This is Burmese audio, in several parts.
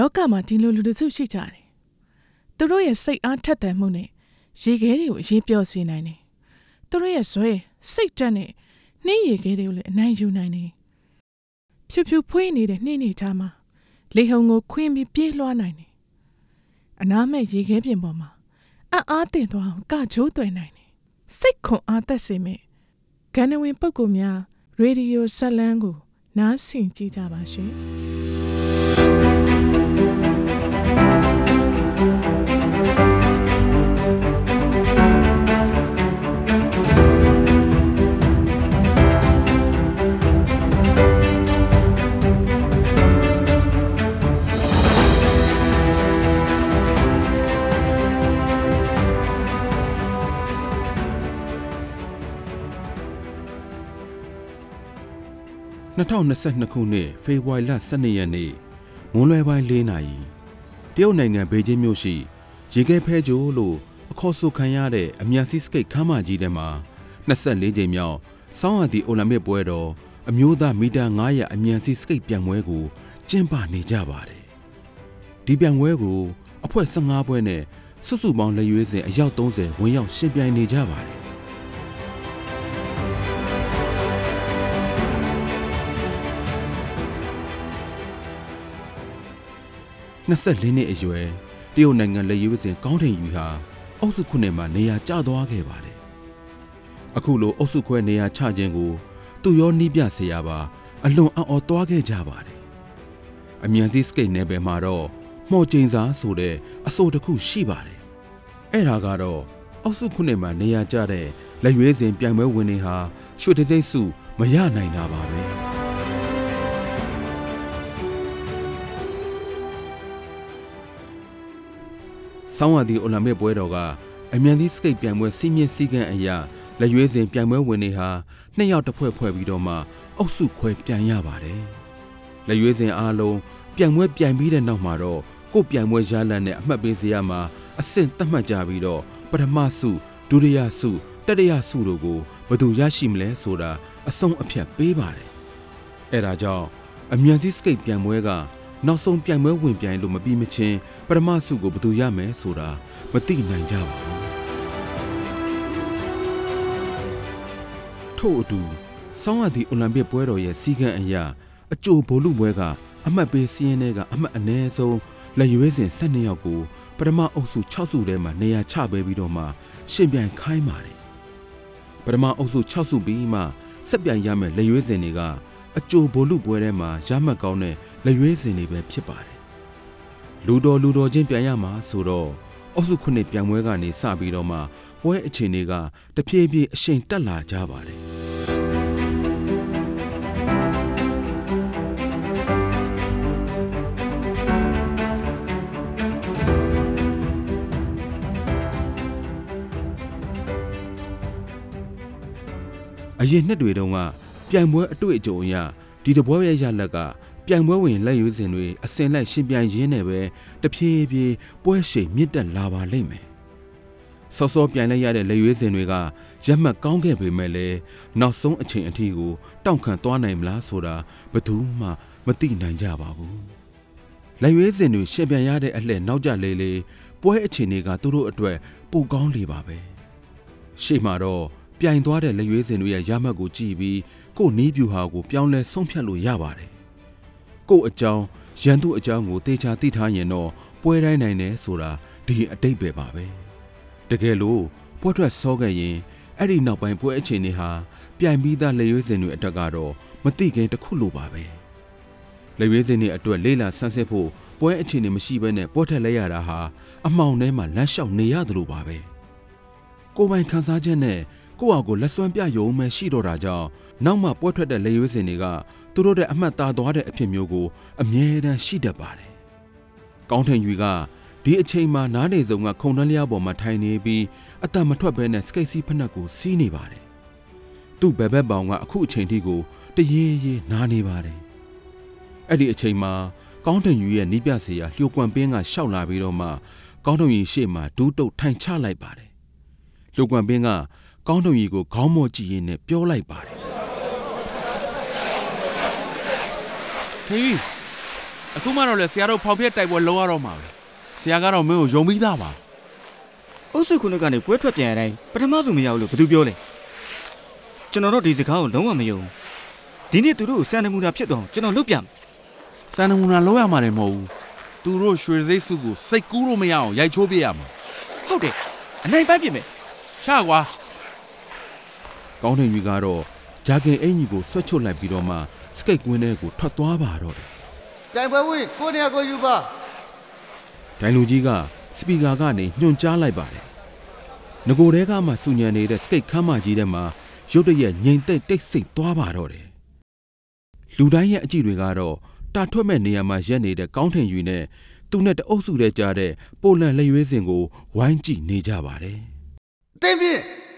လောကမှာဒီလိုလူတစုရှိကြတယ်သူတို့ရဲ့စိတ်အားထက်သန်မှုနဲ့ရေခဲတွေကိုအရေးပြောစေနိုင်တယ်သူတို့ရဲ့ဇွဲစိတ်တက်နဲ့နှင်းရေခဲတွေကိုလည်းအနိုင်ယူနိုင်တယ်ဖြူဖြူဖွေးနေတဲ့နှင်းနေချာမှာလေဟုန်ကိုခွင်းပြီးပြေးလွှားနိုင်တယ်အနားမဲ့ရေခဲပြင်ပေါ်မှာအံ့အားတင်သွားအောင်ကချိုးသွဲနိုင်တယ်စိတ်ခွန်အားသက်စေမဲ့ဂန္ဓဝင်ပုဂ္ဂိုလ်များရေဒီယိုဆက်လန်းကိုနားဆင်ကြကြပါရှင် 2022ခုနှစ်ဖေဖော်ဝါရီလ12ရက်နေ့မွန်းလွဲပိုင်း4နာရီတရုတ်နိုင်ငံဘေကျင်းမြို့ရှိရေခဲဖဲဂျိုလို့အခေါ်ဆိုခံရတဲ့အမြန်စီးစကိတ်ခမ်းမကြီးထဲမှာ24ကြိမ်မြောက်စောင်းရသည့်အိုလံပစ်ပွဲတော်အမျိုးသားမီတာ900အမြန်စီးစကိတ်ပြိုင်ပွဲကိုကျင်းပနေကြပါတယ်ဒီပြိုင်ပွဲကိုအဖွဲ့15ပွဲနဲ့စုစုပေါင်းလက်ရွေးစဉ်အယောက်30ဝင်ရောက်ရှင်ပြိုင်နေကြပါတယ် 24နှစ်အရွယ်တရုတ်နိုင်ငံလက်ရွေးစင်ကောင်းထင်ယူဟာအုပ်စုခုနှစ်မှာနေရာကျသွားခဲ့ပါတယ်။အခုလိုအုပ်စုခွဲနေရာချခြင်းကို သူရောနှီးပြဆရာပါ အလွန်အံ့ဩသွားခဲ့ကြပါတယ်။အမြန်စီစကိတ်နယ်ပယ်မှာတော့မှော်ကျိန်စာဆိုတဲ့အဆိုတစ်ခုရှိပါတယ်။အဲ့ဒါကတော့အုပ်စုခုနှစ်မှာနေရာကျတဲ့လက်ရွေးစင်ပြိုင်ပွဲဝင်တွေဟာရွှေတံဆိပ်စုမရနိုင်တာပါပဲ။ ဆောင်းဝါဒီအိုလံပစ်ပွဲတော်ကအမြန်သီးစကိတ်ပြိုင်ပွဲစီးမြင့်စည်းကမ်းအရာလက်ရွေးစင်ပြိုင်ပွဲဝင်တွေဟာနှစ်ယောက်တစ်ဖွဲ့ဖွဲ့ပြီးတော့မှအုပ်စုခွဲပြိုင်ရပါတယ်။လက်ရွေးစင်အားလုံးပြိုင်ပွဲပြိုင်ပြီးတဲ့နောက်မှာတော့ကိုယ်ပြိုင်ပွဲရလဒ်နဲ့အမှတ်ပေးစရာမှာအဆင့်သတ်မှတ်ကြပြီးတော့ပထမဆုဒုတိယဆုတတိယဆုတို့ကိုဘယ်သူရရှိမလဲဆိုတာအဆုံးအဖြတ်ပေးပါတယ်။အဲဒါကြောင့်အမြန်စီးစကိတ်ပြိုင်ပွဲက နောက်ဆုံးပြိုင်ပွဲဝင်ပြိုင်လို့မပြီးမချင်းပထမဆုကိုဘယ်သူရမယ်ဆိုတာမသိနိုင်ကြပါဘူးထို့အတူဆောင်းရသည့်အိုလံပစ်ပွဲတော်ရဲ့စီကံအရာအကြိုဘိုလ်လူပွဲကအမှတ်ပေးစီးရင်တွေကအမှတ်အနည်းဆုံးလက်ရွေးစင်12ယောက်ကိုပထမအုပ်စု6စုထဲမှာနေရာချပေးပြီးတော့မှရှင်ပြိုင်ခိုင်းပါတယ်ပထမအုပ်စု6စုပြီးမှဆက်ပြိုင်ရမယ်လက်ရွေးစင်တွေက အကြိုဘိုလ်လူပွဲထဲမှာရမှတ်ကောင်းတဲ့လက်ရွေးစင်တွေပဲဖြစ်ပါတယ်လူတော်လူတော်ချင်းပြန်ရမှာဆိုတော့အုပ်စုခုနှစ်ပြန်ပွဲကနေစပြီးတော့မှပွဲအခြေအနေကတဖြည်းဖြည်းအရှိန်တက်လာကြပါတယ်အရင်နှစ်တွေတုန်းက ပြိုင်ပွဲအတွေ့အကြုံအရဒီတပွဲရဲ့ရလက်ကပြိုင်ပွဲဝင်လက်ရွေးစင်တွေအစင်လိုက်ရှင်ပြိုင်ရင်းနဲ့ပဲတဖြည်းဖြည်းပွဲရှိန်မြင့်တက်လာပါလိမ့်မယ်။စောစောပြိုင်လိုက်ရတဲ့လက်ရွေးစင်တွေကရက်မှတ်ကောင်းခဲ့ပေမဲ့လည်းနောက်ဆုံးအချိန်အထိကိုတောင့်ခံသွားနိုင်မလားဆိုတာဘယ်သူမှမသိနိုင်ကြပါဘူး။လက်ရွေးစင်တွေရှင်ပြိုင်ရတဲ့အလှည့်နောက်ကျလေလေပွဲအခြေအနေကသူတို့အတွက်ပိုကောင်းလေပါပဲ။ရှေ့မှာတော့ ပြိုင်သွားတဲ့လက်ရွေးစင်တွေရဲ့ရမှတ်ကိုကြည့်ပြီးကို့နီးပြူဟာကိုပြောင်းလဲဆုံးဖြတ်လို့ရပါတယ်။ကို့အကြောင်းရန်သူအကြောင်းကိုတေချာသိထားရင်တော့ပွဲတိုင်းနိုင်တယ်ဆိုတာဒီအတိတ်ပဲပါပဲ။တကယ်လို့ပွဲထွက်စောခဲ့ရင်အဲ့ဒီနောက်ပိုင်းပွဲအခြေအနေဟာပြိုင်ပြီးသားလက်ရွေးစင်တွေအတွက်ကတော့မတိခင်တစ်ခုလိုပါပဲ။လက်ရွေးစင်တွေအတွက်လေးလာဆန်းစစ်ဖို့ပွဲအခြေအနေမရှိဘဲနဲ့ပွဲထက်လဲရတာဟာအမှောင်ထဲမှာလမ်းလျှောက်နေရတယ်လို့ပါပဲ။ကိုယ်ပိုင်ခန်းစားချက်နဲ့ ကိုယ့်ဟာကိုယ်လက်စွမ်းပြယုံမဲ့ရှိတော့တာကြောင့်နောက်မှပွဲထွက်တဲ့လေရွေးစင်တွေကသူတို့တဲ့အမှတ်သားသွားတဲ့အဖြစ်မျိုးကိုအမြဲတမ်းရှိတတ်ပါတယ်။ကောင်းထင်ယူကဒီအချိန်မှာနားနေစုံကခုံနှလျားပေါ်မှာထိုင်နေပြီးအတမထွက်ဘဲနဲ့စကိတ်စီးဖက်နှက်ကိုစီးနေပါတယ်။သူ့ဘယ်ဘက်ပေါင်ကအခုအချိန်ထိကိုတရေရေနားနေပါတယ်။အဲ့ဒီအချိန်မှာကောင်းထင်ယူရဲ့နီးပြစေရလျှို့ကွမ်ပင်းကရှောက်လာပြီးတော့မှကောင်းထင်ယူရှေ့မှာဒူးတုတ်ထိုင်ချလိုက်ပါတယ်။လျှို့ကွမ်ပင်းက ကောင်းတုံကြီးကိုခေါင်းမော့ကြည့်ရင်းနဲ့ပြောလိုက်ပါတယ်ထေးအခုမှတော့လေဆရာတို့ဖောင်ပြက်တိုက်ပွဲလုံးရတော့မှာပဲဆရာကတော့မင်းကိုယုံပြီးသားပါအုပ်စုခုနှစ်ကနေပွဲထွက်ပြန်ရတိုင်းပထမဆုံးမရဘူးလို့ဘယ်သူပြောလဲကျွန်တော်တို့ဒီစကားကိုလုံးဝမယုံဘူးဒီနေ့သူတို့ကိုစံနမူနာဖြစ်တော့ကျွန်တော်လုပ်ပြမယ်စံနမူနာလုံးရမှာလည်းမဟုတ်ဘူးသူတို့ရွှေစိတ်စုကိုစိတ်ကူးလို့မရအောင်ရိုက်ချိုးပြရမှာဟုတ်တယ်အနိုင်ပိုင်းပြင်မယ်ချကွာ ကောင်းတဲ့ကြီးကတော့ဂျာကင်အင်ကြီးကိုဆွတ်ချွတ်လိုက်ပြီးတော့မှစကိတ်ကွင်းထဲကိုထွက်သွားပါတော့တယ်တိုင်ပွဲဝင်ကိုနေရာကိုယူပါဒိုင်လူကြီးကစပီကာကနေညွှန်ကြားလိုက်ပါတယ်။ငကိုတဲကမှစူညံနေတဲ့စကိတ်ခမ်းမကြီးထဲမှာရုတ်တရက်ငိမ်သက်တိတ်ဆိတ်သွားပါတော့တယ်။လူတိုင်းရဲ့အကြည့်တွေကတော့တာထွက်မဲ့နေရာမှာရက်နေတဲ့ကောင်းထင်ယူနဲ့သူနဲ့တအုပ်စုတဲ့ကြားတဲ့ပိုလန်လက်ရွေးစင်ကိုဝိုင်းကြည့်နေကြပါတယ်တင်းပြင်း။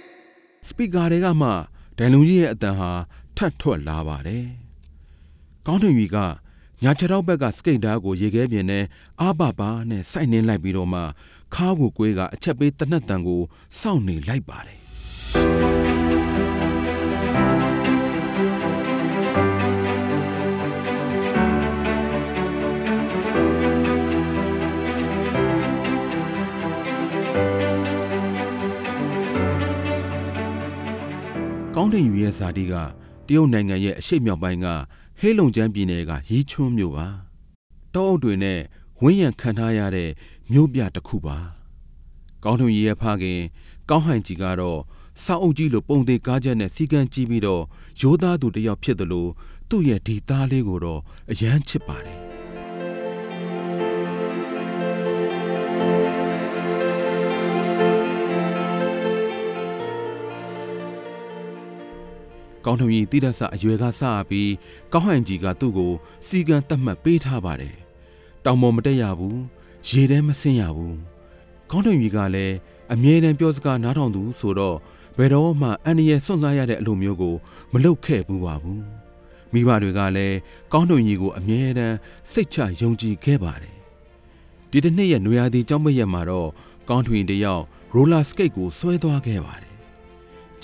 စပီကာတွေကမှဒိုင်လူကြီးရဲ့အတန်ဟာထတ်ထွက်လာပါတယ်။ကောင်းထင်ယူကညာခြေထောက်ဘက်ကစကိတ်ဓာတ်ကိုရေခဲပြင်းနဲ့အာဘပါနဲ့စိုက်နှင်းလိုက်ပြီးတော့မှခါးကိုကွေးကအချက်ပေးတနတ်တန်ကိုစောင့်နေလိုက်ပါတယ် တင်ယူရဲ့ဇာတိကတရုတ်နိုင်ငံရဲ့အရှေ့မြောက်ပိုင်းကဟေးလုံကျန်းပြည်နယ်ကရီးချွန်းမြို့ပါတောအုပ်တွေနဲ့ဝင်းရံခံထားရတဲ့မြို့ပြတစ်ခုပါကောင်းထွန်ကြီးရဲ့ဖခင်ကောင်းဟန်ကြီးကတော့စောက်အုပ်ကြီးလိုပုံသေးကားချက်နဲ့စီကံကြည့်ပြီးတော့ရိုးသားသူတစ်ယောက်ဖြစ်တယ်လို့သူ့ရဲ့ဒီသားလေးကိုတော့အယမ်းချစ်ပါတယ် ကောင်းထုံကြီးတိဒတ်ဆအရွယ်ကစပြီးကောင်းဟန်ကြီးကသူ့ကို စီကံတတ်မှတ်ပေးထားပါတယ်။တောင်ပေါ်မတက်ရဘူး။ရေထဲမဆင်းရဘူး။ကောင်းထုံကြီးကလည်းအမြဲတမ်းပြောစကားနားထောင်သူဆိုတော့ဘယ်တော့မှအန်ရရဲ့စွန့်စားရတဲ့အလိုမျိုးကိုမလုပ်ခဲ့ဘူးပါဘူး။မိဘတွေကလည်းကောင်းထုံကြီးကိုအမြဲတမ်းစိတ်ချယုံကြည်ခဲ့ပါတယ်။ဒီတစ်နှစ်ရဲ့နွေရာသီကျောင်းမရက်မှာတော့ကောင်းထွင်တယောက်ရိုလာစကိတ်ကိုဆွဲသွားခဲ့ပါတယ်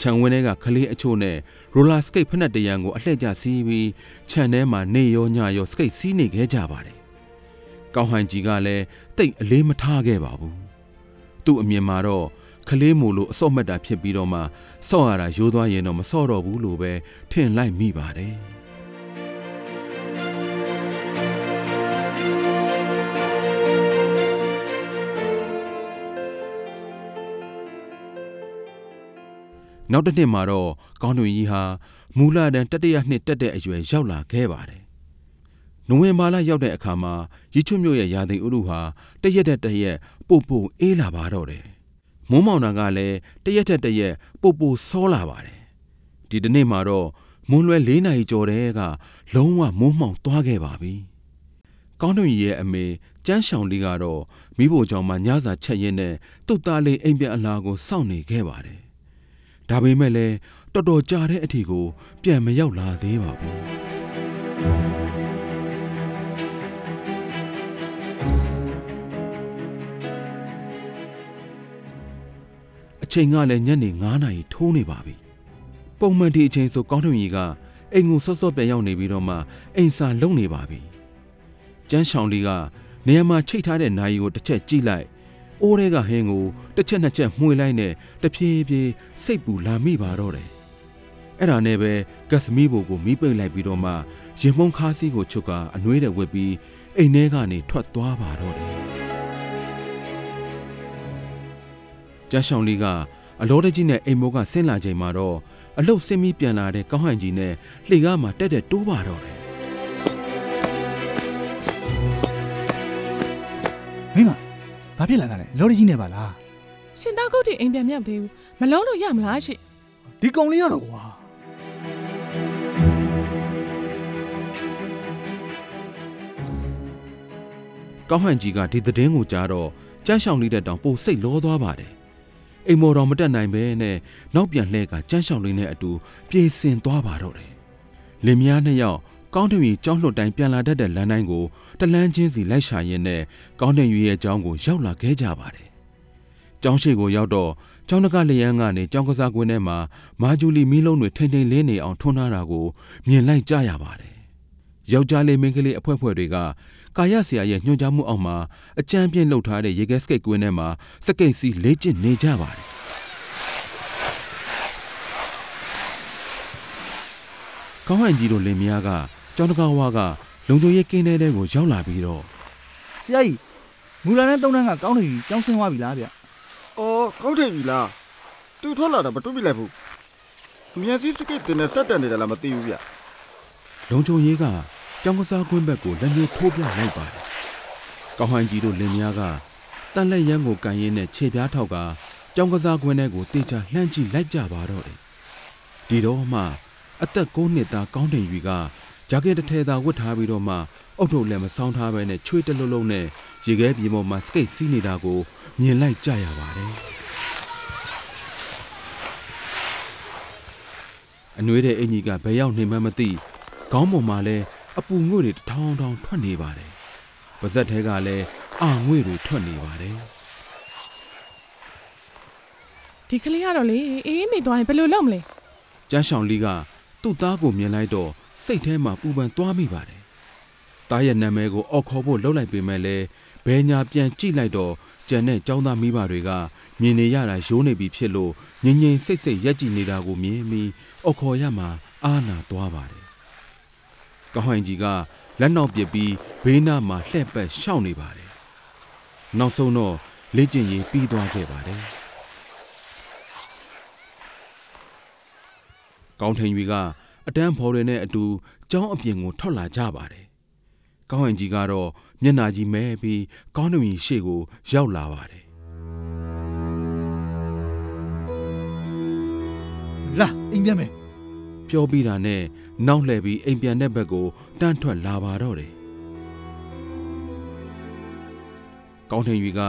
ခြံဝင်းထဲကကလေးအချို့နဲ့ရိုလာစကိတ်ဖက်နဲ့တရံကိုအလှည့်ကျစီးပြီးခြံထဲမှာနေရောညရောစကိတ်စီးနေခဲ့ကြပါတယ်။ကောင်းဟန်ကြီးကလည်းတိတ်အလေးမထားခဲ့ပါဘူး။သူ့အမြင်မှာတော့ကလေးမို့လို့အစော့မှတ်တာဖြစ်ပြီးတော့မှစော့ရတာရိုးသွားရင်တော့မစော့တော့ဘူးလို့ပဲထင်လိုက်မိပါတယ်။ နောက်တစ်နှစ်မှာတော့ကောင်းတွင်ကြီးဟာမူလတန်းတတိယနှစ်တက်တဲ့အရွယ်ရောက်လာခဲ့ပါတယ်။နိုဝင်ဘာလရောက်တဲ့အခါမှာရီချွတ်မြို့ရဲ့ရာသီဥတုဟာတရက်တက်တရက်ပို့ပို့အေးလာပါတော့တယ်။မိုးမောင်တာကလည်းတရက်တက်တရက်ပို့ပို့ဆောလာပါတယ်။ဒီတစ်နေ့မှာတော့မွန်းလွဲ၄နာရီကျော်တဲ့ကလုံးဝမိုးမှောင်သွားခဲ့ပါပြီ။ကောင်းတွင်ကြီးရဲ့အမေကျန်းရှောင်လေးကတော့မိဖို့ကြောင့်မှညစာချက်ရင်းနဲ့သူ့သားလေးအိမ်ပြန်အလားကိုစောင့်နေခဲ့ပါတယ်။ ဒါပေမဲ့လည်းတော်တော်ကြာတဲ့အထီကို ပြန်မရောက်လာသေးပါဘူး။အချိန်ကလည်းညနေ9နာရီထိုးနေပါပြီ။ပုံမှန်ဒီအချိန်ဆိုကောင်းတွင်ကြီးကအိမ်ကိုစောစောပြန်ရောက်နေပြီးတော့မှအိမ်စာလုံနေပါပြီ။ကျန်းရှောင်းလေးကနေရာမှာချိတ်ထားတဲ့နာယီကိုတစ်ချက်ကြည့်လိုက်။ အိုးထဲကဟင်းကိုတစ်ချက်နှစ်ချက်မှွေလိုက်နဲ့တဖြည်းဖြည်းစိတ်ပူလာမိပါတော့တယ်။အဲ့ဒါနဲ့ပဲဂက်စမီဘိုကိုမီးပိတ်လိုက်ပြီးတော့မှရင်မုံခါးစီးကိုချုပ်ကအနှွေးတဲ့ဝက်ပြီးအိမ်ထဲကနေထွက်သွားပါတော့တယ်။ကျန်းရှောင်းလေးကအလောတကြီးနဲ့အိမ်မိုးကဆင်းလာချိန်မှာတော့အလုတ်ဆင်းပြီးပြန်လာတဲ့ကောင်းဟန်ကြီးနဲ့လှေကားမှာတက်တက်တိုးပါတော့တယ်မိမ ဘာဖြစ်လာတာလဲလော်ရီကြီးနဲ့ပါလားရှင်သားကုတ်တီအိမ်ပြန်မြောက်သေးဘူးမလုံးလို့ရမလားရှင့်ဒီကောင်လေးရတော့ကွာကောင်းဟန်ကြီးကဒီသတင်းကိုကြားတော့ကြမ်းရှောင်လေးတဲ့တောင်ပိုစိတ်လောသွားပါတယ်အိမ်မော်တော်မတက်နိုင်ပဲနဲ့နောက်ပြန်လှဲကကြမ်းရှောင်လေးနဲ့အတူပြေးစင်သွားပါတော့တယ်လင်မယားနှစ်ယောက် ကောင်းတင်ရီကြောင်းလွတ်တိုင်းပြန်လာတတ်တဲ့လမ်းတိုင်းကိုတလန်းချင်းစီလိုက်ရှာရင်းနဲ့ကောင်းတင်ရီရဲ့အကြောင်းကိုရောက်လာခဲ့ကြပါတယ်ကျောင်းရှိကိုရောက်တော့ကျောင်းတကလျံကနေကျောင်းကစားကွင်းထဲမှာမာဂျူလီမီးလုံးတွေထိမ့်ထိမ့်လင်းနေအောင်ထွန်းထားတာကိုမြင်လိုက်ကြရပါတယ်ယောက်ျားလေးမိန်းကလေးအဖွဲဖွဲတွေကကာယဆရာရဲ့ညွှန်ကြားမှုအောက်မှာအကြမ်းပြင်းလှုပ်ထားတဲ့ရေခဲစကိတ်ကွင်းထဲမှာစကိတ်စီးလေ့ကျင့်နေကြပါတယ်ကောင်းဟန်ကြီးတို့လင်မယားက ကျောင်းတကားဝါကလုံချုံရဲကင်းတဲ့တဲ့ကိုရောက်လာပြီးတော့ဆရာကြီးမူလာနဲ့သုံးတန်းကကောင်းနေပြီကြောင်းဆင်းသွားပြီလားဗျ။အော်ကောင်းထင်ပြီလား။သူထွက်လာတာမတွေ့ပြီလိုက်ဘူး။အမြန်စီစကိတ်တင်နဲ့ဆက်တက်နေတယ်လားမသိဘူးဗျ။လုံချုံရဲကကျောင်းကစားကွင်းဘက်ကိုလက်ညှိုးထိုးပြလိုက်ပါတယ်ကောင်းဟန်ကြီးတို့လင်မယားကတန်လက်ရန်ကိုကန်ရင်းနဲ့ခြေပြားထောက်ကကျောင်းကစားကွင်းထဲကိုတေချာလှမ်းကြည့်လိုက်ကြပါတော့တယ်ဒီတော့မှအသက်9နှစ်သားကောင်းတင်ယူက ဂျာကက်တစ်ထည်သာဝတ်ထားပြီးတော့မှအုတ်ထုတ်လည်းမဆောင်းထားပဲနဲ့ချွေးတလုံးလုံးနဲ့ရေခဲပြေပေါ်မှာစကိတ်စီးနေတာကိုမြင်လိုက်ကြရပါတယ်အနှွေးတဲ့အင်ကြီးကဘယ်ရောက်နေမှန်းမသိခေါင်းပေါ်မှာလည်းအပူငွေ့တွေတထောင်ထောင်ထွက်နေပါတယ်ပါဇက်ထဲကလည်းအာငွေ့တွေထွက်နေပါတယ်ဒီကလေးကတော့လေအေးမိသွားရင်ဘယ်လိုလုပ်မလဲကျန်းဆောင်လီကသူ့သားကိုမြင်လိုက်တော့ စိတ်ထဲမှာပူပန်သွားမိပါတယ်။သားရဲ့နာမည်ကိုအော်ခေါ်ဖို့လှုပ်လိုက်ပေမဲ့လည်းဘဲညာပြန်ကြည့်လိုက်တော့ကျန်တဲ့ចောင်းသားမိဘတွေကမြင်နေရတာရိုးနေပြီဖြစ်လို့ငြိမ်ငြိမ်စိတ်စိတ်ရက်ကြည့်နေတာကိုမြင်ပြီးအော်ခေါ်ရမှာအာနာသွားပါတယ်။ကောင်းဟိုင်ကြီးကလက်နောက်ပစ်ပြီးဘေးနားမှာလှည့်ပတ်ရှောက်နေပါတယ်။နောက်ဆုံးတော့လေ့ကျင့်ရေးပြီးသွားခဲ့ပါတယ်။ကောင်းထိန်ကြီးက အတန်းဖော်တွေနဲ့အတူကျောင်းအပြင်ကိုထွက်လာကြပါတယ်။ကောင်းဟန်ကြီးကတော့မျက်နှာကြီးမဲပြီးကောင်းထိန်ကြီးရှေ့ကိုရောက်လာပါတယ်လာအိမ်ပြန်မယ်။ပြောပြီးတာနဲ့နောက်လှည့်ပြီးအိမ်ပြန်တဲ့ဘက်ကိုတန်းထွက်လာပါတော့တယ်။ကောင်းထိန်ကြီးက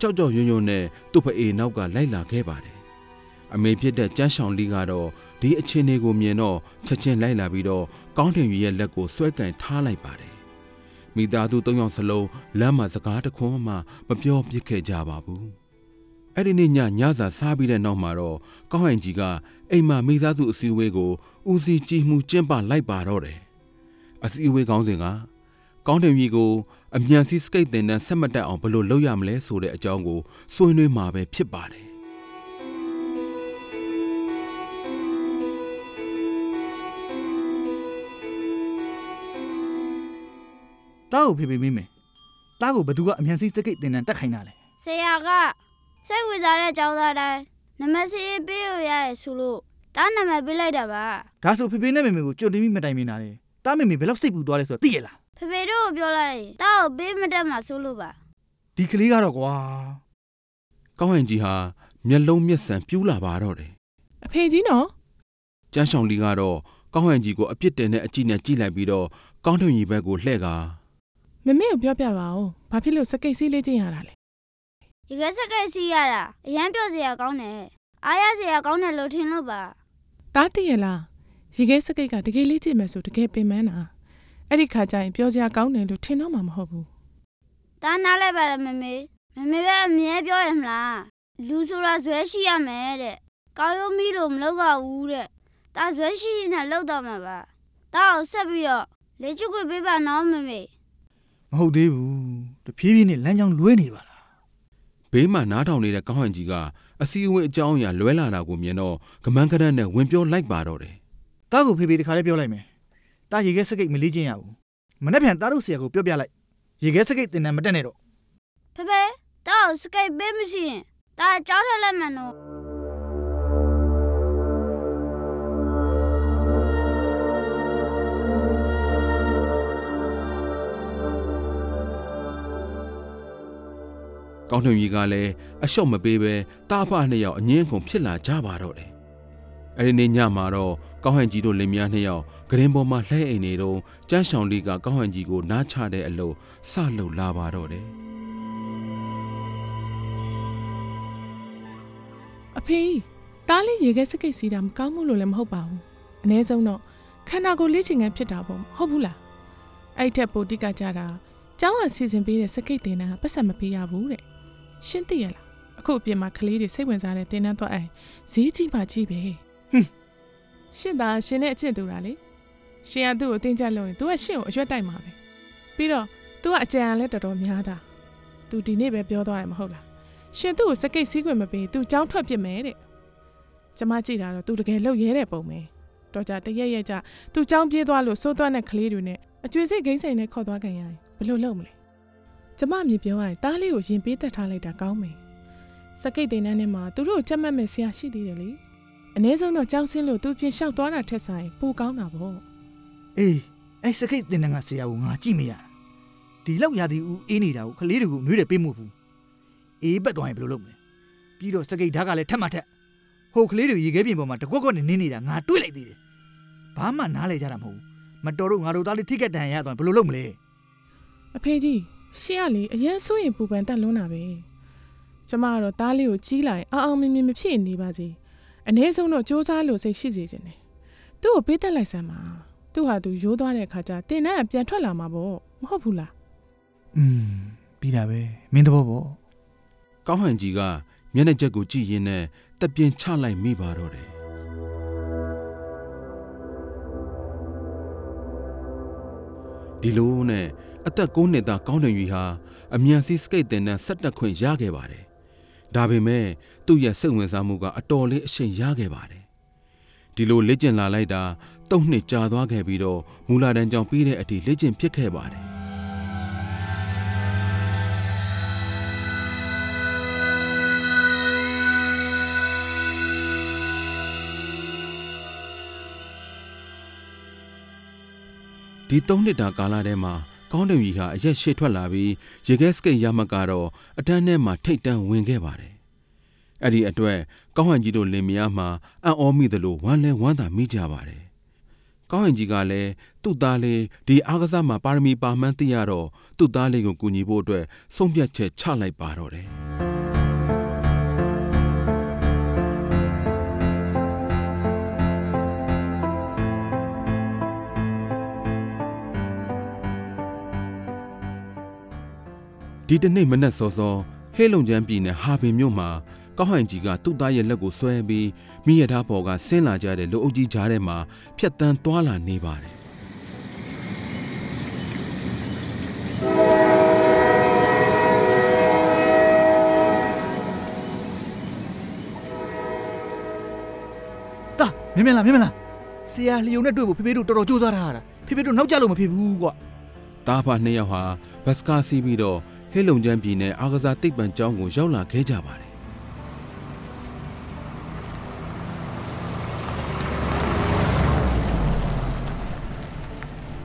ကြောက်ကြောက်ရွံ့ရွံ့နဲ့သူ့ဖအေနောက်ကလိုက်လာခဲ့ပါတယ်။ အမေဖြစ်တဲ့ကျန်းဆောင်လီကတော့ဒီအခြေအနေကိုမြင်တော့ချက်ချင်းလိုက်လာပြီးတော့ကောင်းထင်ကြီးရဲ့လက်ကိုဆွဲကင်ထားလိုက်ပါတယ်။မိသားစုသုံးယောက်စလုံးလမ်းမှာစကားတခွန်းမှမပြောပြစ်ခဲ့ကြပါဘူး။အဲ့ဒီနေ့ညညစာစားပြီးတဲ့နောက်မှာတော့ကောင်းဟန်ကြီးကအိမ်မှာမိသားစုအစည်းအဝေးကိုဦးစီးကြည့်မှုကျင်းပလိုက်ပါတော့တယ်။အစည်းအဝေးကောင်းစဉ်ကကောင်းထင်ကြီးကိုအမြန်စီစကိတ်တင်နဲ့ဆက်မတက်အောင်ဘယ်လိုလုပ်ရမလဲဆိုတဲ့အကြောင်းကိုဆွေးနွေးမှာပဲဖြစ်ပါတယ် တားကိုဖေဖေမေးမယ်တားကိုဘသူကအမြန်စီစကိတ်တင်တန်းတက်ခိုင်းတာလဲဆရာကစိတ်ဝင်စားတဲ့ကျောင်းသားတိုင်းနမစီးပေးရရဆိုလို့တားနာမည်ပေးလိုက်တာပါဒါဆိုဖေဖေနဲ့မေမေကိုကြွတင်ပြီးမတိုင်မင်တာလေတားမေမေဘယ်လောက်စိတ်ပူသွားလဲဆိုတော့သိရလားဖေဖေတို့ကိုပြောလိုက်ရင်တားကိုပေးမတတ်မှဆိုလို့ပါဒီကလေးကတော့ကွာ။ကောင်းဟန်ကြီးဟာမျက်လုံးမျက်စံပြူးလာပါတော့တယ်အဖေကြီးနော်။ကျန်းဆောင်လီကတော့ကောင်းဟန်ကြီးကိုအပြစ်တင်တဲ့အကြည့်နဲ့ကြည့်လိုက်ပြီးတော့ကောင်းထွင်ကြီးဘက်ကိုလှည့်ကာ မမေကိုပြောပြပါဦးဘာဖြစ်လို့စကိတ်စီးလေးကျင်ရတာလဲဒီကစက်ကက်စီးရတာအရန်ပြောစရာကောင်းတယ်အားရစရာကောင်းတယ်လို့ထင်လို့ပါတားတည်ရလားရေခဲစကိတ်ကတကယ်လေးကျင်မယ်ဆိုတကယ်ပင်ပန်းတာအဲ့ဒီခါကျရင်ပြောစရာကောင်းတယ်လို့ထင်တော့မှာမဟုတ်ဘူးတားနားလိုက်ပါလားမမေမမေပဲအမြဲပြောရမလားလူဆိုတာဇွဲရှိရမယ်တဲ့ကောင်းရုံမီလို့မလုပ်ရဘူးတဲ့တားဇွဲရှိရှိနဲ့လုပ်တော့မှာပါတားကိုဆက်ပြီးတော့လေ့ကျင့်ခွင့်ပေးပါနော်မမေမ ဟုတ်သေးဘူးတဖြည်းဖြည်းနဲ့လမ်းကြောင်းလွဲနေပါလားဘေးမှာနားထောင်နေတဲ့ကောင်းဟန်ကြီးကအစီအဝေးအကြောင်းအရာလွဲလာတာကိုမြင်တော့ကမန်းကရတ်နဲ့ဝင်ပြောလိုက်ပါတော့တယ်တားကိုဖေဖေတခါလေးပြောလိုက်မယ်တားရေခဲစကိတ်မလေးချင်းရဘူးမနေ့ပြန်တားတို့ဆရာကိုပြောပြလိုက်ရေခဲစကိတ်တင်တန်းမတက်နဲ့တော့ဖေဖေတားကိုစကိတ်ပေးမရှိရင်တားကြောက်ထက်လက်မှန်တော့။ ကောင်းထွင်ကြီးကလည်းအလျှော့မပေးပဲတားဖနှစ်ယောက်အငင်းခုန်ဖြစ်လာကြပါတော့တယ်။အဲဒီနေ့ညမှာတော့ကောင်းဟန်ကြီးတို့လင်မယားနှစ်ယောက်ဂရင်ပေါ်မှာလှဲအိမ်နေတော့ကျန်းဆောင်လီကကောင်းဟန်ကြီးကိုနားချတဲ့အလို့ဆလှုပ်လာပါတော့တယ်။အဖေတားလေးရေခဲစကိတ်စီးတာမကောင်းဘူးလို့လည်းမဟုတ်ပါဘူးအ ਨੇ ဆုံးတော့ခန္ဓာကိုယ်လေးချင်ငန်းဖြစ်တာပေါ့ဟုတ်ဘူးလားအဲ့ထက်ပိုတိကကြတာကျောင်းကစီစဉ်ပေးတဲ့စကိတ်တင်တန်းကပတ်စံမပေးရဘူးတဲ့ ရှင်းသိရလားအခုအပြင်မှာကလေးတွေစိတ်ဝင်စားတဲ့တင်တန်းတော့အဲဈေးကြီးပါကြီးပဲဟွန်းရှင်းတာရှင်နဲ့အချစ်တူတာလေရှင်ကသူ့ကိုတင်းကြလို့ရင်သူကရှင်ကိုအရွက်တိုက်မှာပဲပြီးတော့သူ तू ကအကြံလည်းတော်တော်များတာ तू ဒီနေ့ပဲပြောသွားတယ်မဟုတ်လားရှင်သူ့ကိုစကိတ်စည်းခွင့်မပေး तू ကြောင်းထွက်ပြစ်မယ်တဲ့ကျမကြည့်တာတော့ तू တကယ်လှုပ်ရဲတဲ့ပုံပဲတော့ကြတရက်ရက်ကြ तू ကြောင်းပြေးသွားလို့စိုးသွားတဲ့ကလေးတွေနဲ့အကျွေးစိတ်ဂိမ်းဆိုင်နဲ့ခေါ်သွားခင်ရရင်ဘယ်လိုလုပ်မလဲ ကျမအမြင်ပြောရရင်တားလေးကိုရင်ပေးသက်ထားလိုက်တာကောင်းမယ်စကိတ်တင်တန်းထဲမှာသူတို့ကိုချက်မှတ်မဲ့ဆရာရှိသေးတယ်လေအ ਨੇ ဆုံးတော့ကြောင်းစင်းလို့သူပြင်လျှောက်သွားတာထက်ဆိုင်ပိုကောင်းတာပေါ့အေးအဲ့စကိတ်တင်တဲ့ငါဆရာကိုငါကြည့်မရဒီလောက်ရာသီဦးအေးနေတာကိုကလေးတွေကိုနှွေးတယ်ပေးမှုဘူးအေးပက်သွားရင်ဘယ်လိုလုပ်မလဲပြီးတော့စကိတ်ဓာတ်ကလည်းထက်မှထက်ဟိုကလေးတွေရေခဲပြင်ပေါ်မှာတကွက်ကွက်နဲ့နင်းနေတာငါတွေးလိုက်သေးတယ်ဘာမှနားလဲကြတာမဟုတ်ဘူးမတော်တော့ငါတို့သားလေးထိကက်တန်ရရသွားရင်ဘယ်လိုလုပ်မလဲအဖေကြီး ရှေ့ကလေအရင်ဆိုရင်ပူပန်တက်လွန်းတာပဲကျမကတော့တားလေးကိုကြီးလိုက်အောင်အောင်မြင်မြင်မဖြစ်နေပါစေအ ਨੇ ဆုံးတော့စူးစမ်းလို့စိတ်ရှိစေခြင်းတယ်သူ့ကိုပေးသက်လိုက်စမ်းပါသူ့ဟာသူရိုးသွားတဲ့အခါကျတင်တန်းကပြန်ထွက်လာမှာပေါ့မဟုတ်ဘူးလား อืมပြီးတာပဲမင်းတဘောပေါ့ ကောင်းဟန်ကြီးကမျက်နှာချက်ကိုကြည့်ရင်းနဲ့တက်ပြင်းချလိုက်မိပါတော့တယ် ဒီလိုနဲ့အသက်9နှစ်သားကောင်းတယ်ယူဟာအမြန်စီစကိတ်တင်နဲ့ဆက်တက်ခွင့်ရခဲ့ပါတယ်ဒါပေမဲ့သူ့ရဲ့စိတ်ဝင်စားမှုကအတော်လေးအရှိန်ရခဲ့ပါတယ်ဒီလိုလေ့ကျင့်လာလိုက်တာ၃နှစ်ကြာသွားခဲ့ပြီးတော့မူလာတန်းကြောင့်ပြီးတဲ့အထိလေ့ကျင့်ဖြစ်ခဲ့ပါတယ် ဒီ၃နှစ်တာကာလထဲမှာကောင်းတယ်ကြီးဟာအရက်ရှေ့ထွက်လာပြီးရေခဲစကိတ်ရမကတော့အတန်းထဲမှာထိတ်တန့်ဝင်ခဲ့ပါတယ်။အဲ့ဒီအတွက်ကောင်းဟန်ကြီးတို့လင်မယားမှာအံ့ဩမိသလိုဝမ်းလဲဝမ်းသာမိကြပါတယ်။ကောင်းဟန်ကြီးကလည်းသူ့သားလေးဒီအားကစားမှာပါရမီပါမှန်းသိရတော့သူ့သားလေးကိုကူညီဖို့အတွက်ဆုံးဖြတ်ချက်ချလိုက်ပါတော့တယ်။ ဒီတနေ့မနက်စောစောဟဲလုံချမ်းပြည်နယ်ဟာပင်မြို့မှာကောက်ဟန်ကြီးကသူ့သားရဲ့လက်ကိုဆွဲပြီးမိရထားပေါ်ကဆင်းလာကြတဲ့လူအုပ်ကြီးကြားထဲမှာဖြတ်တန်းသွားလာနေပါတယ်တာမြင်မြင်လားမြင်မြင်လားဆရာလျုံနဲ့တွေ့ဖို့ဖေဖေတို့တော်တော်ကြိုးစားထားတာဖေဖေတို့နောက်ကျလို့မဖြစ်ဘူးကွာ။တားဖာနှစ်ယောက်ဟာဘတ်စကားစီးပြီးတော့ ဟဲလုံချမ်းပြည်နယ်အာကစားတိတ်ပံကျောင်းကိုရောက်လာခဲ့ကြပါတယ်။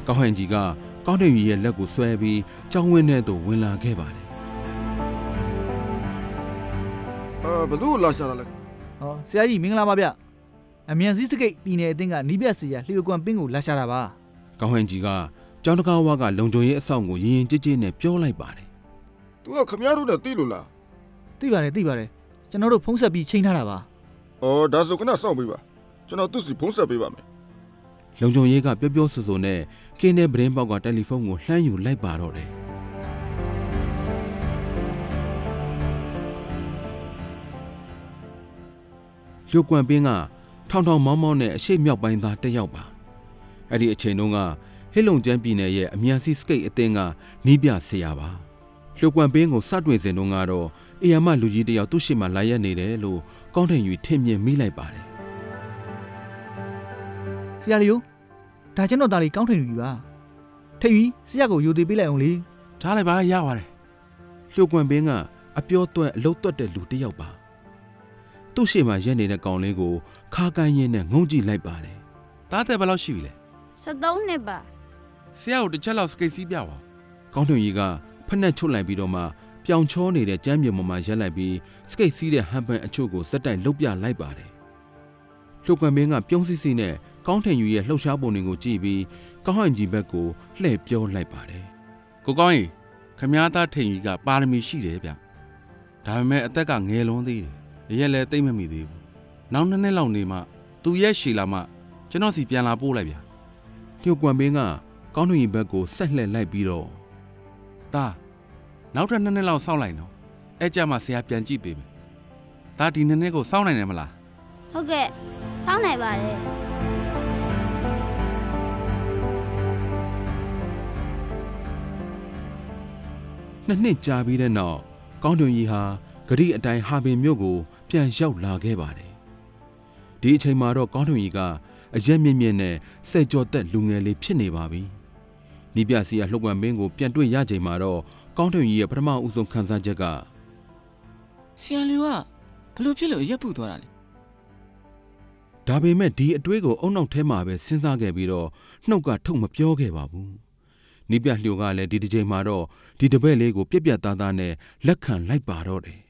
ကောက်ဟန်ကြီးကကောင်းတယ်ကြီးရဲ့လက်ကိုဆွဲပြီးကျောင်းဝင်းထဲသို့ဝင်လာခဲ့ပါတယ်အာဘလို့လာရှာတာလဲဟောဆရာကြီးမင်္ဂလာပါဗျအမြန်စည်းစကိတ်ပြည်နယ်အသင်းကနီးပြဆရာလျှို့ကွမ်ပင်းကိုလာရှာတာပါ။ကောင်းဟန်ကြီးကကျောင်းတကားဝါကလုံခြုံရေးအဆောင်ကိုရင်ရင်ကြည်ကြည်နဲ့ပြောလိုက်ပါတယ်။ तू ကခမရတို့နဲ့တိလို့လားသိပါတယ်သိပါတယ်ကျွန်တော်တို့ဖုံးဆက်ပြီးချိန်ထားတာပါ။အော်ဒါဆိုခဏစောင့်ပေးပါ။ကျွန်တော်သူ့စီဖုန်းဆက်ပေးပါမယ်။လုံခြုံရေးကပြောပြောဆိုဆိုနဲ့ကင်းတဲ့ပရင်ပေါက်ကတယ်လီဖုန်းကိုလှမ်းယူလိုက်ပါတော့တယ်။လျှို့ကွမ်ပင်းကထောင်ထောင်မောင်းမောင်းနဲ့အရှိတ်မြောက်ပိုင်းသားတက်ရောက်ပါအဲ့ဒီအချိန်တုန်းကဟေလုံကျန်းပြည်နယ်ရဲ့အမြန်စီစကိတ်အသင်းကနီးပြဆရာပါ လျှို့ကွမ်ပင်းကိုစတွင်စဉ်တုန်းကတော့အေယာမလူကြီးတယောက်သူ့ရှိမှလာရက်နေတယ်လို့ကောင်းထင်ယူထင်မြင်မိလိုက်ပါတယ်ဆရာလျိုဒါကျွန်တော်သားလေးကောင်းထင်ပြီပါထိတ်ပြီးဆရာကိုယူသေးပေးလိုက်အောင်လေထားလိုက်ပါရပါတယ်လျှို့ကွမ်ပင်းကအပြောသွက်အလုတ်သွက်တဲ့လူတယောက်ပါသူ့ရှိမှရက်နေတဲ့ကောင်လေးကိုခါကိုင်းရင်းနဲ့ငုံကြည့်လိုက်ပါတယ်တားတဲ့ဘယ်လောက်ရှိပြီလဲ73နှစ်ပါဆရာကိုတစ်ချက်လောက်စကိတ်စီးပြပါဦးကောင်းထွင်ကြီးက ဖက်နှက်ချွတ်လိုက်ပြီးတော့မှပြောင်ချောနေတဲ့ကျမ်းမြေပေါ်မှာရက်လိုက်ပြီးစကိတ်စီးတဲ့ဟန်ပန်အချို့ကိုစက်တိုက်လှုပ်ပြလိုက်ပါတယ်။လှုပ်ကွန်မင်းကပြုံးစစ်စစ်နဲ့ကောင်းထင်ယူရဲ့လှုပ်ရှားပုံတွေကိုကြည့်ပြီးကောင်းဟန်ကြီးဘက်ကိုလှည့်ပြောလိုက်ပါတယ်ကိုကောင်းရင်ခမားသားထိန်ကြီးကပါရမီရှိတယ်ဗျဒါပေမဲ့အသက်ကငယ်လွန်းသေးတယ်အရက်လည်းတိတ်မမိသေးဘူးနောက်နှစ်နှစ်လောက်နေမှသူရဲ့ရှည်လာမှကျွန်တော်စီပြန်လာပို့လိုက်ဗျ။လှုပ်ကွန်မင်းကကောင်းထွင်ကြီးဘက်ကိုဆက်လှည့်လိုက်ပြီးတော့တာ နောက်ထပ်နှစ်နှစ်လောက်စောင့်လိုက်နော်အဲ့ကြမှာဆရာပြန်ကြည့်ပေးမယ်ဒါဒီနှစ်နှစ်ကိုစောင့်နိုင်တယ်မလားဟုတ်ကဲ့စောင်းနိုင်ပါတယ်ကနှစ်နှစ်ကြာပြီးတဲ့နောက်ကောင်းတွင်ကြီးဟာဂရိအတိုင်းဟာပင်မြို့ကို ပြန်ရောက်လာခဲ့ပါတယ်ဒီအချိန်မှာတော့ကောင်းတွင်ကြီးကအရက်မြင့်မြင့်နဲ့စက်ကြော်သက်လူငယ်လေးဖြစ်နေပါပြီ နီးပြစီကလှုပ်ပွန်မင်းကိုပြန်တွေ့ရချိန်မှာတော့ကောင်းတွင်ကြီးရဲ့ပထမဦးဆုံးခန်းစားချက်ကဆရာလူကဘလို့ဖြစ်လို့ရက်ဖူသွားတာလဲဒါပေမဲ့ဒီအတွေးကိုအုံနောက်ထဲမှာပဲစဉ်းစားခဲ့ပြီးတော့နှုတ်ကထုတ်မပြောခဲ့ပါဘူးနီးပြလျိုကလည်းဒီတစ်ချိန်မှာတော့ဒီတပည့်လေးကိုပြက်ပြက်သားသားနဲ့လက်ခံလိုက်ပါတော့တယ်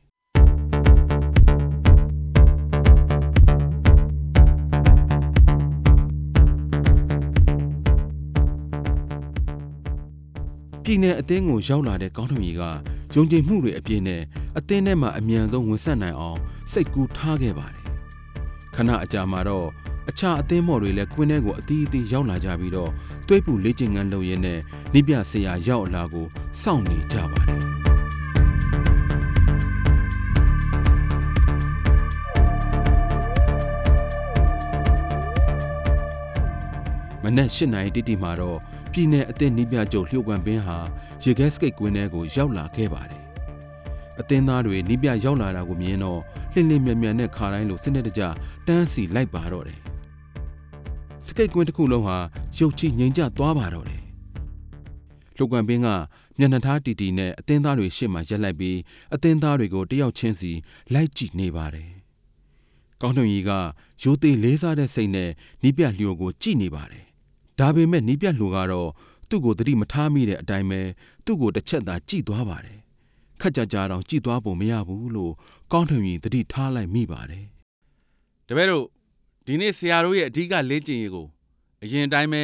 ပြည်내အသင်းကိုရောက်လာတဲ့ကောင်းထွန်ကြီးကယုံကြည်မှုတွေအပြည့်နဲ့အသင်းထဲမှာအမြန်ဆုံးဝင်ဆက်နိုင်အောင်စိတ်ကူးထားခဲ့ပါတယ်ခဏအကြာမှာတော့အခြားအသင်းမော်တွေလည်းကွင်းထဲကိုအတီးအတီးရောက်လာကြပြီးတော့တွဲပူလေ့ကျင့်ခန်းလုပ်ရင်းနဲ့နိပြဆရာရောက်လာကိုစောင့်နေကြပါတယ်မနက်၈နာရီတိတိမှာတော့ ပြည်내အသင်းနိပြချုပ်လျှို့ကွမ်ပင်းဟာရေခဲစကိတ်ကွင်းထဲကိုရောက်လာခဲ့ပါတယ်အသင်းသားတွေနိပြရောက်လာတာကိုမြင်တော့လှင်လင်းမြန်မြန်နဲ့ခါတိုင်းလိုစနစ်တကျတန်းစီလိုက်ပါတော့တယ်စကိတ်ကွင်းတစ်ခုလုံးဟာရုပ်ချငိမ်ကျသွားပါတော့တယ်လျှို့ကွမ်ပင်းကမျက်နှာထားတီတီနဲ့အသင်းသားတွေရှေ့မှာရက်လိုက်ပြီးအသင်းသားတွေကိုတယောက်ချင်းစီလိုက်ကြည့်နေပါတယ်ကောင်းထွန်ကြီးကရိုသေလေးစားတဲ့စိတ်နဲ့နိပြလျိုကိုကြည့်နေပါတယ် ဒါပေမဲ့နီးပြတ်လူကတော့ သူ့ကိုတတိမထားမိတဲ့အတိုင်းပဲ သူ့ကိုတစ်ချက်သာကြည့်သွားပါတယ်ခက်ကြကြတော့ကြည့်သွားဖို့မရဘူးလို့ ကောင်းထွင်ကြီးတတိထားလိုက်မိပါတယ် တပည့်တို့ ဒီနေ့ ဆရာတို့ရဲ့ အဓိကလေ့ကျင့်ရေးကို အရင်အတိုင်းပဲ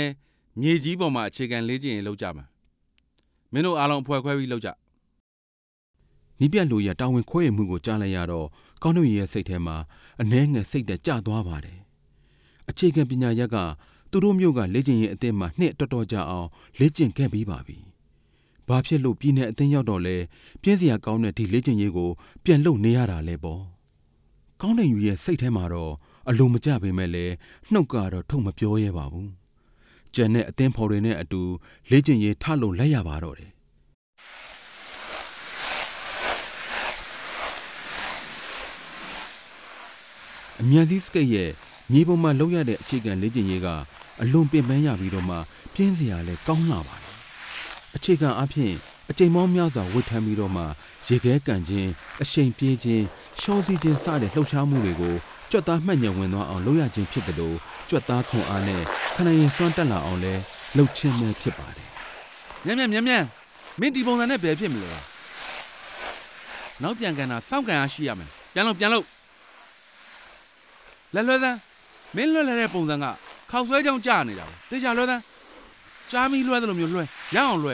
မြေကြီးပေါ်မှာ အခြေခံလေ့ကျင့်ရေးလုပ်ကြမှာမင်းတို့အားလုံး အဖွဲခွဲပြီးလုပ်ကြနီးပြတ်လူရဲ့ တာဝန်ခွဲရမှုကို ကြားလိုက်ရတော့ ကောင်းထွင်ကြီးရဲ့စိတ်ထဲမှာ အနှဲငယ် စိတ်သက်ကြသွားပါတယ် အခြေခံပညာရက်က သူတို့မျိုးကလေ့ကျင့်ရေးအသင်းမှာ နှစ်တော်တော်ကြာအောင် လေ့ကျင့်ခဲ့ပြီးပါပြီ ဘာဖြစ်လို့ ပြည်내အသင်းရောက်တော့လဲပြင်းစရာကောင်းတဲ့ ဒီလေ့ကျင့်ရေးကို ပြန်လုပ်နေရတာလဲပေါ့ ကောင်းတဲ့ယူရဲ့ စိတ်ထဲမှာတော့ အလိုမကျပေမဲ့လည်း နှုတ်ကတော့ ထုတ်မပြောရဲပါဘူး။ကျန်တဲ့အသင်းဖော်တွေနဲ့အတူ လေ့ကျင့်ရေး ထလို့လိုက်ရပါတော့တယ်။အမြန်စီစကိတ်ရဲ့ မြေပေါ်မှာလောက်ရတဲ့ အခြေခံလေ့ကျင့်ရေးက အလွန်ပင်ပန်းရပြီးတော့မှပြင်းစရာလည်းကောင်းလာပါတယ်။အခြေခံအဖြစ်အချိန်မောင်းများစွာဝတ်ထမ်းပြီးတော့မှရေခဲကန်ခြင်းအရှိန်ပြေးခြင်းရှောစီခြင်းစတဲ့လှုပ်ရှားမှုတွေကိုကြွက်သားမှတ်ညံဝင်သွားအောင်လုပ်ရခြင်းဖြစ်တယ်လို့ကြွက်သားခွန်အားနဲ့ခန္ဓာရင်စွမ်းတက်လာအောင်လဲလှုပ်ခြင်းပဲဖြစ်ပါတယ်မြန်မြန်မြန်မြန်မင်းဒီပုံစံနဲ့ဘယ်ဖြစ်မလဲနောက်ပြန်ကန်တာစောင့်ကန်အားရှိရမယ်ပြန်လို့ပြန်လို့လဲလွဲသန်းမင်းလွဲလဲတဲ့ပုံစံက ခောက်ဆွဲကြောင်ကြာနေတာပဲတေချာလွဲသန်းကြားမီလွဲတယ်လို့မျိုးလွဲရအောင်လွဲ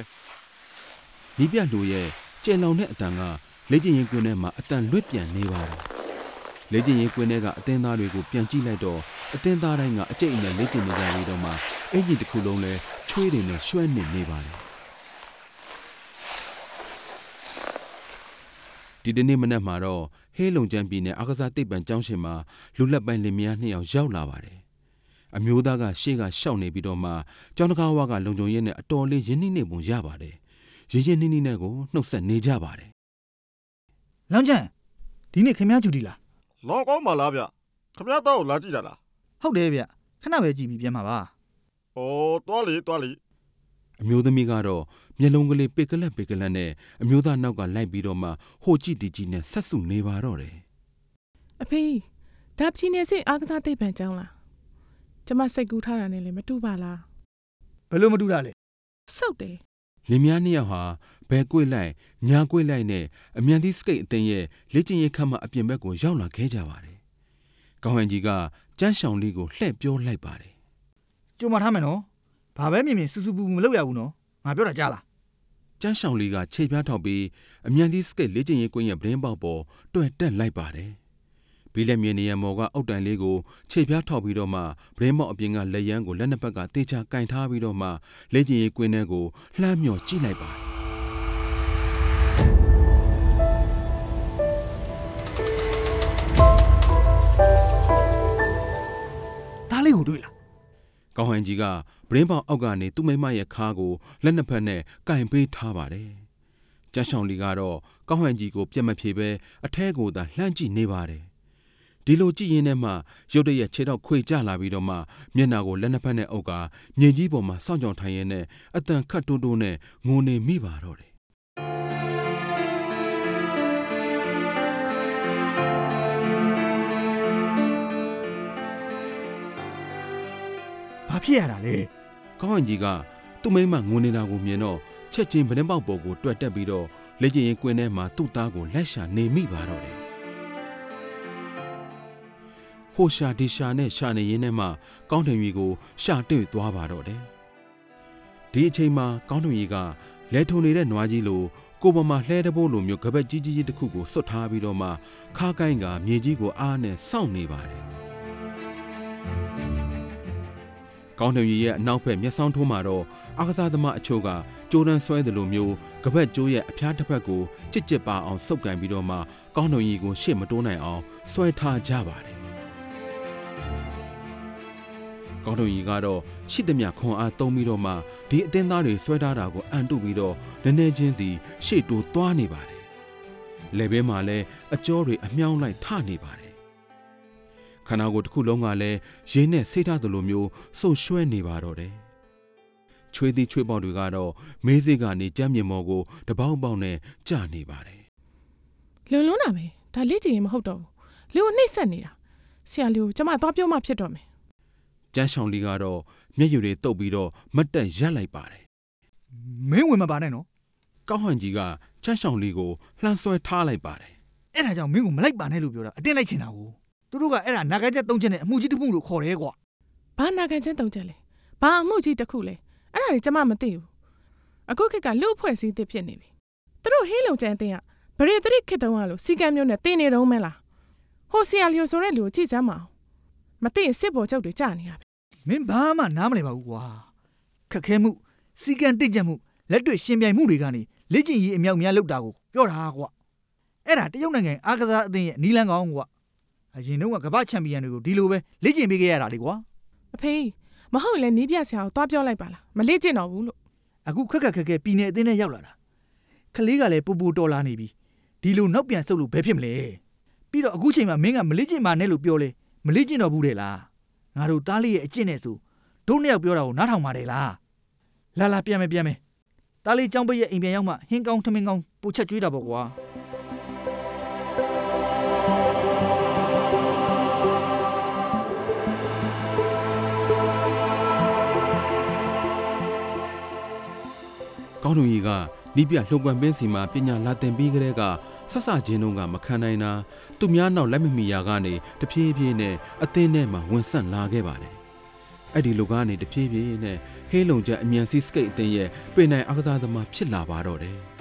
။နီးပြလူရဲ့ကျယ်လောင်တဲ့အတန်ကလေ့ကျင့်ရေးကွင်းထဲမှာအတန်လွတ်ပြန်နေပါတယ်။လေ့ကျင့်ရေးကွင်းထဲကအသင်းသားတွေကိုပြန်ကြည့်လိုက်တော့အသင်းသားတိုင်းကအကျိတ်အနယ်လေ့ကျင့်နေကြပြီးတော့မှအင်ဂျင်တစ်ခုလုံးလဲချွေးတွေနဲ့ရွှဲနေနေပါတယ်။ဒီတနေ့မနက်မှာတော့ဟေးလုံချမ်းပြည်နယ်အာကစားတိတ်ပံကျောင်းရှင်မှာလူလက်ပိုင်းလင်မယားနှစ်ယောက်ရောက်လာပါတယ်။ အမျိုးသားကရှေ့ကရှောက်နေပြီးတော့မှကျောင်းတကားဝါကလုံခြုံရေးနဲ့အတော်လေးရင်းနှီးနေပုံရပါတယ်။ရင်းရင်းနှီးနှီးနဲ့ကိုနှုတ်ဆက်နေကြပါတယ်လောင်ကျန်ဒီနေ့ခင်ဗျားဂျူတီလားလောကောင်းပါလားဗျခမရတော့ကိုလာကြည့်တာလားဟုတ်တယ်ဗျခဏပဲကြည့်ပြီးပြန်မှာပါဩသွားလေသွားလေ။အမျိုးသမီးကတော့မျက်လုံးကလေးပိတ်ကလတ်ပိတ်ကလတ်နဲ့အမျိုးသားနောက်ကလိုက်ပြီးတော့မှဟိုကြည့်ဒီကြည့်နဲ့ဆက်စုနေပါတော့တယ်အဖေဒါပြည်နေစိတ်အားကစားသိပ္ပံကျောင်းလား ကျမစိတ်ကူးထားတာနဲ့လည်းမတူပါလားဘယ်လိုမတူတာလဲစုတ်တယ်။လင်မယားနှစ်ယောက်ဟာဘဲကွေ့လိုက်ညာကွေ့လိုက်နဲ့အမြန်သီးစကိတ်အသိန်းရဲ့လက်ကျင်ရိတ်ခတ်မှအပြင်ဘက်ကိုရောက်လာခဲ့ကြပါတယ်။ကောင်းဟန်ကြီးကကြမ်းရှောင်လေးကိုလှည့်ပြောလိုက်ပါတယ်ကြုံမထားမယ်နော်ဘာပဲမြင်မြင်စူစူပူပူမလုပ်ရဘူးနော်ငါပြောတာကြားလား။ကြမ်းရှောင်လေးကခြေပြားထောက်ပြီးအမြန်သီးစကိတ်လက်ကျင်ရိတ်ကွင်းရဲ့ဗရင်ပေါက်ပေါ်တွဲတက်လိုက်ပါတယ်။ ဘီလက်မြေနေရမော်က အုတ်တိုင်လေးကို ခြေပြားထောက်ပြီးတော့မှဗရင်ပေါက်အပြင်က လက်ရန်ကို လက်နှစ်ဘက်ကတေချာကင်ထားပြီးတော့မှလက်ကျင်ရိတ်ကွင်းထဲကို လှမ်းမြော်ကြည့်လိုက်ပါတယ်ဒါလေးကိုတွေ့လားကောင်းဟန်ကြီးကဗရင်ပေါက်အောက်ကနေသူ့မိမရဲ့ခါကိုလက်နှစ်ဖက်နဲ့ကင်ပေးထားပါတယ်ကျန်းဆောင်လီကတော့ကောင်းဟန်ကြီးကို ပြက်မဖြေပဲအထဲကိုသာလှမ်းကြည့်နေပါတယ် ဒီလိုကြည့်ရင်းနဲ့မှ ရုတ်တရက် ခြေတော့ခွေကျလာပြီးတော့မှ မျက်နာကို လက်နှစ်ဖက်နဲ့အုပ်ကမြေကြီးပေါ်မှာ စောင့်ကြောင်ထိုင်ရင်းနဲ့အတန်ခတ်တွန်းတွန်းနဲ့ ငိုနေမိပါတော့တယ် ဘာဖြစ်ရတာလဲကောင်းဟန်ကြီးက သူ့မိန်းမ ငိုနေတာကိုမြင်တော့ ချက်ချင်းဗနင်းပေါက်ပေါ်ကို တွက်တက်ပြီးတော့လက်ကျင်ရင်ကွင်းထဲမှာ သူ့သားကိုလက်ရှာနေမိပါတော့တယ် ဟိုရှာဒီရှာနဲ့ရှာနေရင်းနဲ့မှကောင်းထင်ကြီးကို ရှာတွေ့သွားပါတော့တယ်ဒီအချိန်မှာကောင်းထင်ကြီးကလဲထုံနေတဲ့နွားကြီးလိုကိုယ်ပေါ်မှာလှဲတဘိုးလိုမျိုးကပတ်ကြီးကြီးတစ်ခုကိုစွတ်ထားပြီးတော့မှခါကိုင်းကမြေကြီးကိုအားနဲ့စောင့်နေပါတယ်ကောင်းတယ်ကြီးရဲ့အနောက်ဘက်မျက်စောင်းထိုးမှာတော့အာကစားသမားအချို့ကကြိုးတန်းဆွဲတယ်လို့မျိုးကပတ်ကျိုးရဲ့အဖျားတစ်ဖက်ကိုကြစ်ကြစ်ပါအောင်စုပ်ကန်ပြီးတော့မှကောင်းတယ်ကြီးကိုရှေ့မတိုးနိုင်အောင်ဆွဲထားကြပါတယ် ကောင်းတယ်ကြီးကတော့ရှိသမျှခွန်အားသုံးပြီးတော့မှဒီအတင်းသားတွေဆွဲထားတာကိုအန်တုပြီးတော့နည်းနည်းချင်းစီရှေ့တိုးသွားနေပါတယ်လက်ဘဲမှာလည်းအကျော်တွေအမြောင်းလိုက်ထနေပါတယ်ခန္ဓာကိုယ်တစ်ခုလုံးကလည်းရင်းနဲ့ဆိတ်ထားသလိုမျိုးဆုပ်ရွှဲနေပါတော့တယ်။ချွေးသီးချွေးပေါက်တွေကတော့မေးစိကနေကြမ်းမြင်မော်ကိုတပေါင်းပေါင်းနဲ့ကြာနေပါတယ်လွန်လွန်းတာပဲဒါလေ့ကျင့်ရင်မဟုတ်တော့ဘူးလူကိုနှိမ့်ဆက်နေတာဆရာလူကိုကျမသွားပြောမှဖြစ်တော့မယ်။ ကျန်းဆောင်လီကတော့မျက်ရည်တွေတုပ်ပြီးတော့မတ်တက်ရက်လိုက်ပါတယ်မင်းဝင်မပါနဲ့နော်။ကောက်ဟန်ကြီးကကျန်းဆောင်လီကိုလှမ်းဆွဲထားလိုက်ပါတယ်အဲ့ဒါကြောင့်မင်းကိုမလိုက်ပါနဲ့လို့ပြောတာအတင်းလိုက်ချင်တာကိုသူတို့ကအဲ့ဒါနာဂတ်ချက်သုံးချက်နဲ့အမှုကြီးတစ်မှုလို့ခေါ်တယ်ကွာဘာနာခံချင်းတုံးချက်လဲဘာအမှုကြီးတစ်ခုလဲအဲ့ဒါတွေကျမမသိဘူးအခုခေတ်ကလူအဖွဲ့အစည်းတစ်ဖြစ်နေပြီသူတို့ဟင်းလုံချမ်းအတင်းကဗရေသတိခေတ်တုန်းကလို့စီကံမျိုးနဲ့တင်းနေတော့မဲလားဟိုဆီယာလီယိုဆိုတဲ့လူကိုကြည့်စမ်းမအောင်မသိရင်စစ်ဘော်ချုပ်တွေကြာနေတာပဲ မင်းဘာမှနားမလည်ပါဘူးကွာခက်ခဲမှုစီကံတိတ်ကြမှုလက်တွေ့ရှင်ပြိုင်မှုတွေကနေလေ့ကျင့်ရေးအမြောက်များလုပ်တာကိုပြောတာကွာအဲ့ဒါတရုတ်နိုင်ငံအားကစားအသင်းရဲ့နီလန်ကောင်ကွာအရင်တော့ကကမ္ဘာချန်ပီယံတွေကိုဒီလိုပဲလေ့ကျင့်ပေးခဲ့ရတာလေကွာအဖေမဟုတ်ရင်လည်းနီးပြဆရာကိုသွားပြောလိုက်ပါလားမလေ့ကျင့်တော့ဘူးလို့အခုခက်ခက်ခက်ခဲပြည်နယ်အသင်းနဲ့ရောက်လာတာခလေးကလည်းပူပူတော်လာနေပြီဒီလိုနောက်ပြန်ဆုပ်လို့ဘယ်ဖြစ်မလဲပြီးတော့အခုချိန်မှာမင်းကမလေးကျင့်ပါနဲ့လို့ပြောလေမလေးကျင့်တော့ဘူးတဲ့လား ငါတို့တားလေးရဲ့အကျင့်နဲ့ဆိုတို့နှစ်ယောက်ပြောတာကိုနားထောင်ပါတယ်လားလာလာပြန်မယ်ပြန်မယ်တားလေးចောင်းပိတ်ရဲ့အိမ်ပြန်ရောက်မှဟင်းကောင်းထမင်းကောင်းပို့ချက်ကျွေးတာပေါ့ကွာ။ကောင်းသူကြီးက နီးပြလှုပ်ကွမ်းပင်းစီမှာပညာလာတင်ပြီးကြတဲ့ကဆက်ဆချင်းတုံးကမခံနိုင်တာသူများနောက်လက်မမီယာကနေတဖြည်းဖြည်းနဲ့အသင်းထဲမှာဝင်ဆက်လာခဲ့ပါတယ်။အဲ့ဒီလူကနေတဖြည်းဖြည်းနဲ့ဟေးလုံချက်အမြန်စီစကိတ်အသင်းရဲ့ပင်နိုင်အကစားသမားဖြစ်လာပါတော့တယ်။